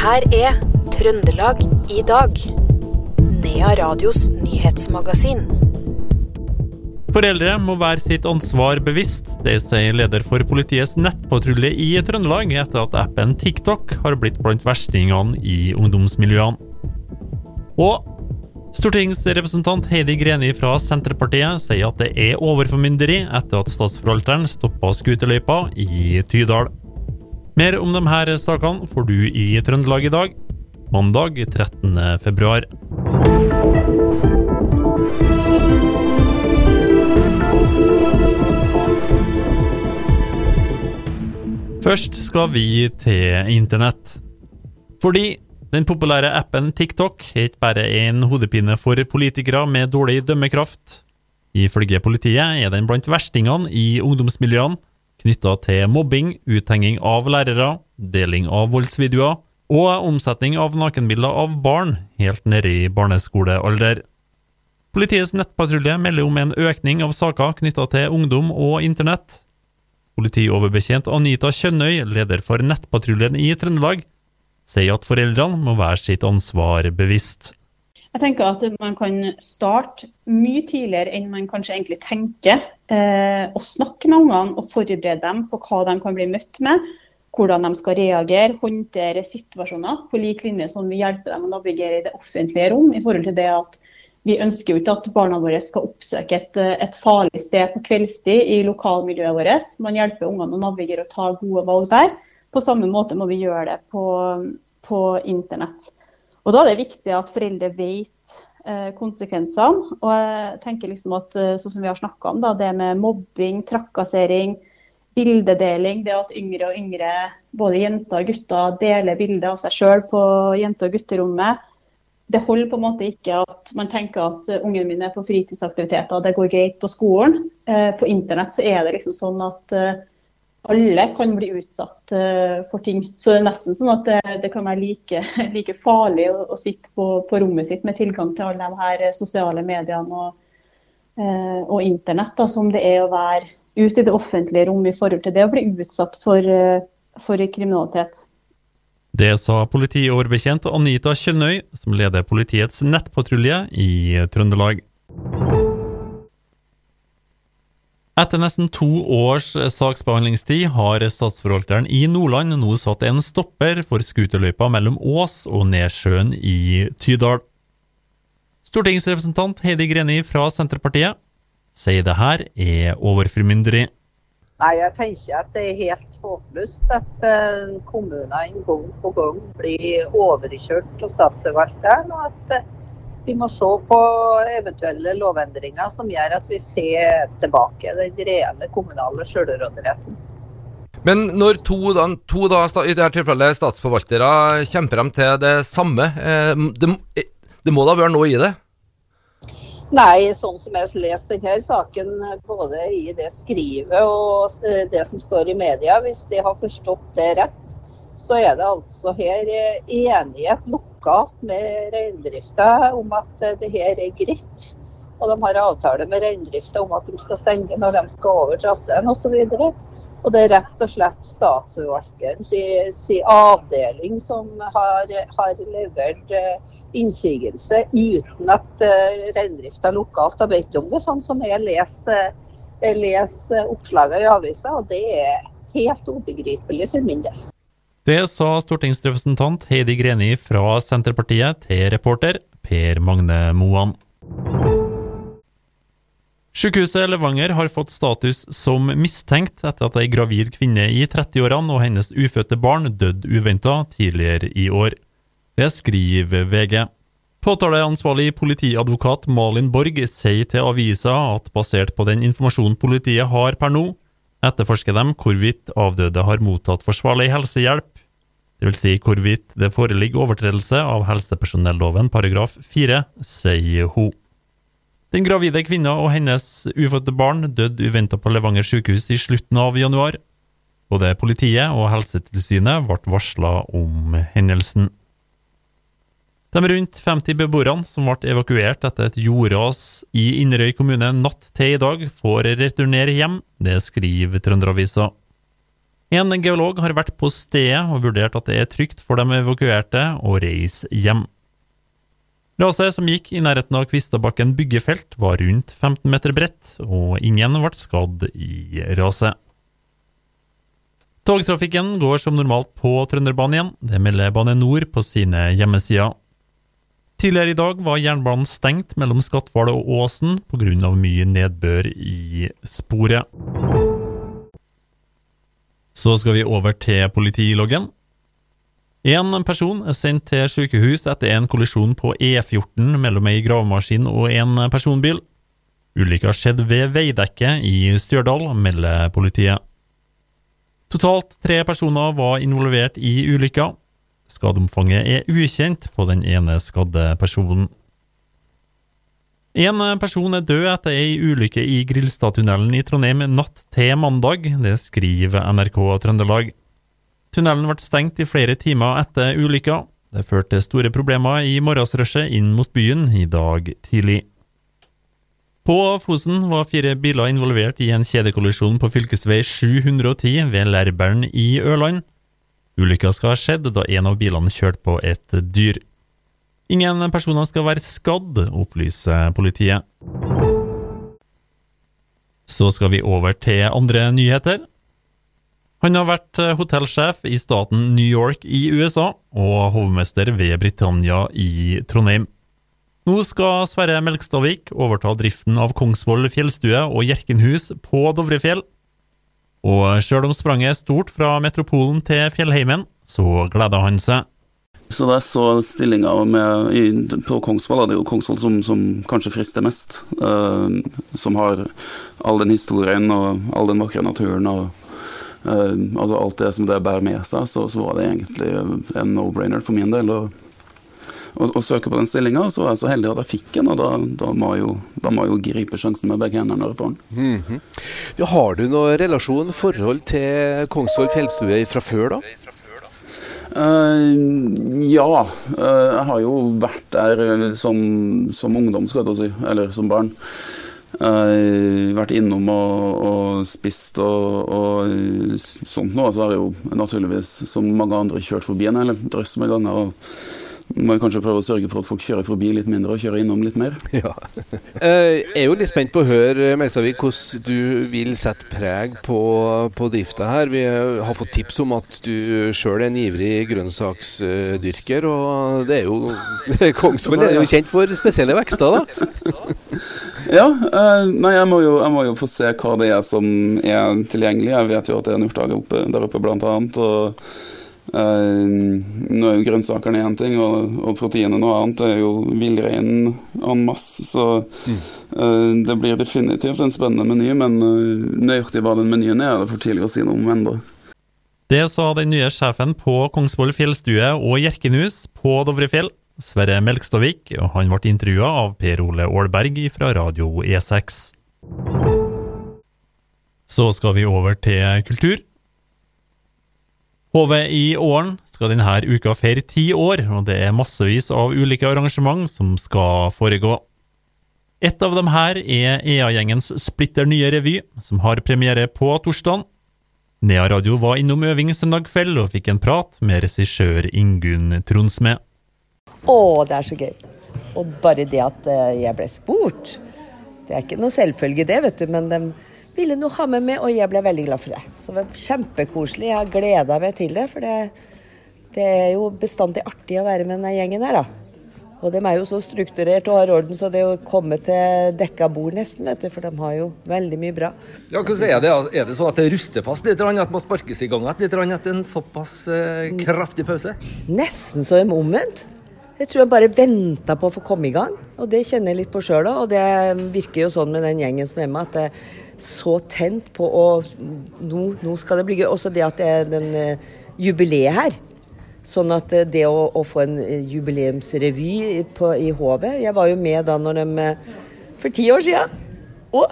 her er Trøndelag i dag. Nea Radios nyhetsmagasin. Foreldre må være sitt ansvar bevisst. Det sier leder for politiets nettpatrulje i Trøndelag etter at appen TikTok har blitt blant verstingene i ungdomsmiljøene. Og stortingsrepresentant Heidi Greni fra Senterpartiet sier at det er overformynderi etter at statsforvalteren stoppa skuterløypa i Tydal. Mer om de her sakene får du i Trøndelag i dag, mandag 13. februar. Først skal vi til internett. Fordi den populære appen TikTok er ikke bare en hodepine for politikere med dårlig dømmekraft. Ifølge politiet er den blant verstingene i ungdomsmiljøene knytta til mobbing, uthenging av lærere, deling av voldsvideoer og omsetning av nakenbilder av barn helt nede i barneskolealder. Politiets nettpatrulje melder om en økning av saker knytta til ungdom og internett. Politioverbetjent Anita Kjønnøy, leder for nettpatruljen i Trøndelag, sier at foreldrene må være sitt ansvar bevisst. Jeg tenker at man kan starte mye tidligere enn man kanskje egentlig tenker. Eh, og snakke med ungene og forberede dem på hva de kan bli møtt med. Hvordan de skal reagere, håndtere situasjoner på lik linje som vi hjelper dem å navigere i det offentlige rom. i forhold til det at Vi ønsker jo ikke at barna våre skal oppsøke et, et farlig sted på kveldstid i lokalmiljøet vårt. Man hjelper ungene å navigere og ta gode valg der. På samme måte må vi gjøre det på, på internett. Og Da er det viktig at foreldre vet eh, konsekvensene. Og jeg tenker liksom at eh, sånn som vi har snakka om, da, det med mobbing, trakassering, bildedeling, det at yngre og yngre, både jenter og gutter, deler bilder av seg sjøl på jente- og gutterommet. Det holder på en måte ikke at man tenker at ungene mine er på fritidsaktiviteter, det går greit på skolen. Eh, på internett så er det liksom sånn at uh, alle kan bli utsatt uh, for ting. Så det er nesten sånn at det, det kan være like, like farlig å, å sitte på, på, rommet sitt med tilgang til alle de her sosiale mediene og, uh, og internett, da, som det er å være ute i det offentlige rom i forhold til det å bli utsatt for, for kriminalitet. Det sa politioverbetjent Anita Kjønnøy, som leder politiets nettpatrulje i Trøndelag. Etter nesten to års saksbehandlingstid har statsforvalteren i Nordland nå satt en stopper for scooterløypa mellom Ås og Nedsjøen i Tydal. Stortingsrepresentant Heidi Greni fra Senterpartiet sier det her er overformynderi. Nei, jeg tenker at det er helt håpløst at uh, kommunene gang på gang blir overkjørt av statsforvalteren. og at uh, vi må se på eventuelle lovendringer som gjør at vi får tilbake den reelle kommunale selvråderetten. Men når to, to da, i dette tilfellet statsforvaltere kjemper dem til det samme, eh, det, det, må da være noe i det? Nei, sånn som jeg har lest denne saken, både i det skrivet og eh, det som står i media, hvis de har forstått det rett, så er det altså her enighet lokalt med reindrifta om at det her er greit. Og de har avtale med reindrifta om at de skal stenge når de skal over traseen osv. Og, og det er rett og slett statsforvalteren sin si avdeling som har, har levert uh, innsigelse uten at uh, reindrifta lokalt har bedt om det, sånn som jeg leser, jeg leser oppslagene i avisa. Og det er helt ubegripelig for min del. Det sa stortingsrepresentant Heidi Greni fra Senterpartiet til reporter Per Magne Moan. Sykehuset Levanger har fått status som mistenkt etter at ei gravid kvinne i 30-årene og hennes ufødte barn døde uventa tidligere i år. Det skriver VG. Påtaleansvarlig politiadvokat Malin Borg sier til avisa at basert på den informasjonen politiet har per nå, etterforsker de hvorvidt avdøde har mottatt forsvarlig helsehjelp, dvs. Si hvorvidt det foreligger overtredelse av helsepersonelloven paragraf 4, sier hun. Den gravide kvinna og hennes ufødte barn døde uventa på Levanger sykehus i slutten av januar. Både politiet og Helsetilsynet ble varsla om hendelsen. De rundt 50 beboerne som ble evakuert etter et jordras i Inderøy kommune natt til i dag, får returnere hjem. Det skriver Trønderavisa. En geolog har vært på stedet og vurdert at det er trygt for de evakuerte å reise hjem. Raset som gikk i nærheten av Kvistabakken byggefelt var rundt 15 meter bredt, og ingen ble skadd i raset. Togtrafikken går som normalt på Trønderbanen igjen, det melder Bane NOR på sine hjemmesider. Tidligere i dag var jernbanen stengt mellom Skatval og Åsen pga. mye nedbør i sporet. Så skal vi over til politiloggen. En person er sendt til sykehus etter en kollisjon på E14 mellom ei gravemaskin og en personbil. Ulykka skjedde ved veidekket i Stjørdal, melder politiet. Totalt tre personer var involvert i ulykka. Skadeomfanget er ukjent på den ene skadde personen. En person er død etter ei ulykke i Grilstadtunnelen i Trondheim natt til mandag. Det skriver NRK Trøndelag. Tunnelen ble stengt i flere timer etter ulykka. Det førte til store problemer i morgensrushet inn mot byen i dag tidlig. På Fosen var fire biler involvert i en kjedekollisjon på fv. 710 ved Lærbern i Ørland. Ulykka skal ha skjedd da en av bilene kjørte på et dyr. Ingen personer skal være skadd, opplyser politiet. Så skal vi over til andre nyheter. Han har vært hotellsjef i staten New York i USA og hovmester ved Britannia i Trondheim. Nå skal Sverre Melkstadvik overta driften av Kongsvoll fjellstue og Hjerkenhus på Dovrefjell. Og sjøl om spranget er stort fra metropolen til fjellheimen, så gleder han seg. Så da jeg så stillinga på Kongsvoll, det er jo Kongsvoll som, som kanskje frister mest. Uh, som har all den historien og all den vakre naturen og uh, altså alt det som det bærer med seg, så, så var det egentlig en no-brainer for min del. Og å søke på den stillinga. Så var jeg så heldig at jeg fikk den, og da, da, må, jeg jo, da må jeg jo gripe sjansen med begge hendene når jeg får den. Mm -hmm. har du noen relasjon, forhold til Kongsvoll fjellstue fra før, da? Uh, ja. Uh, jeg har jo vært der som, som ungdom, skal jeg si. Eller som barn. Uh, vært innom og, og spist og, og, sånt noe. Så har jeg jo naturligvis, som mange andre, kjørt forbi en hel drøss med ganger. og må jeg kanskje prøve å sørge for at folk kjører forbi litt mindre og kjører innom litt mer. Ja. Jeg er jo litt spent på å høre Melsavik, hvordan du vil sette preg på, på, drifta her. Vi har fått tips om at du sjøl er en ivrig grønnsaksdyrker, og det er jo Kongsvoll er jo kjent for spesielle vekster, da? Ja. Eh, nei, jeg må, jo, jeg må jo få se hva det er som er tilgjengelig. Jeg vet jo at det er en urthage der oppe, blant annet. og nå er jo grønnsakene én ting, og, og proteinet noe annet. Det er jo villreinen en masse, så uh, det blir definitivt en spennende meny. Men uh, nøyaktig hva den menyen er, er det for tidlig å si noe om ennå. Det sa den nye sjefen på Kongsvoll fjellstue og Hjerkenhus på Dovrefjell, Sverre Melkstovik og han ble intervjua av Per Ole Aalberg fra Radio E6. Så skal vi over til kultur. HV i Åren skal denne uka feire ti år, og det er massevis av ulike arrangement som skal foregå. Et av dem her er EA-gjengens splitter nye revy, som har premiere på torsdag. Nea Radio var innom øving søndag kveld og fikk en prat med regissør Ingunn Tronsmed. Å, det er så gøy. Og bare det at eh, jeg ble spurt. Det er ikke noe selvfølge, det, vet du, men de ville nå ha med meg, og jeg ble veldig glad for det. Så det var kjempekoselig. Jeg har gleda meg til det, for det, det, er jo bestandig artig å være med denne gjengen her, da. Og de er jo så strukturert og har orden, så det å komme til dekka bord nesten, vet du, for de har jo veldig mye bra. Ja, hvordan Er det Er det sånn at det ruster fast litt, at må sparkes i gang litt etter en såpass eh, kraftig pause? Nesten så omvendt. Jeg tror jeg bare venta på å få komme i gang, og det kjenner jeg litt på sjøl òg. Og det virker jo sånn med den gjengen som er med, at det er så tent på å nå, nå, skal det bli gøy. Også det at det er den uh, jubileet her. Sånn at uh, det å, å, få en uh, jubileumsrevy på, i HV Jeg var jo med da når de For ti år sia! Å!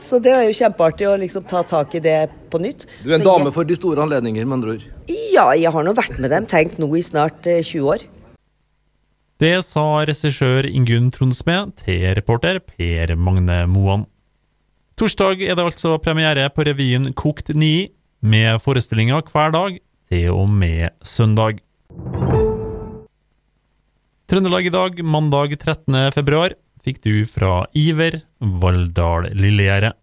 så det er jo kjempeartig å liksom ta tak i det på nytt. Du er en så dame jeg, for de store anledninger, med andre ord? Ja, jeg har nå vært med dem, tenkt nå i snart 20 år. Det sa regissør Ingunn Tronsmed til reporter Per Magne Moan. Torsdag er det altså premiere på revyen Kokt 9. med forestillinger hver dag til og med søndag. Trøndelag i dag, mandag 13. februar, fikk du fra Iver Valldal Lillegjerdet.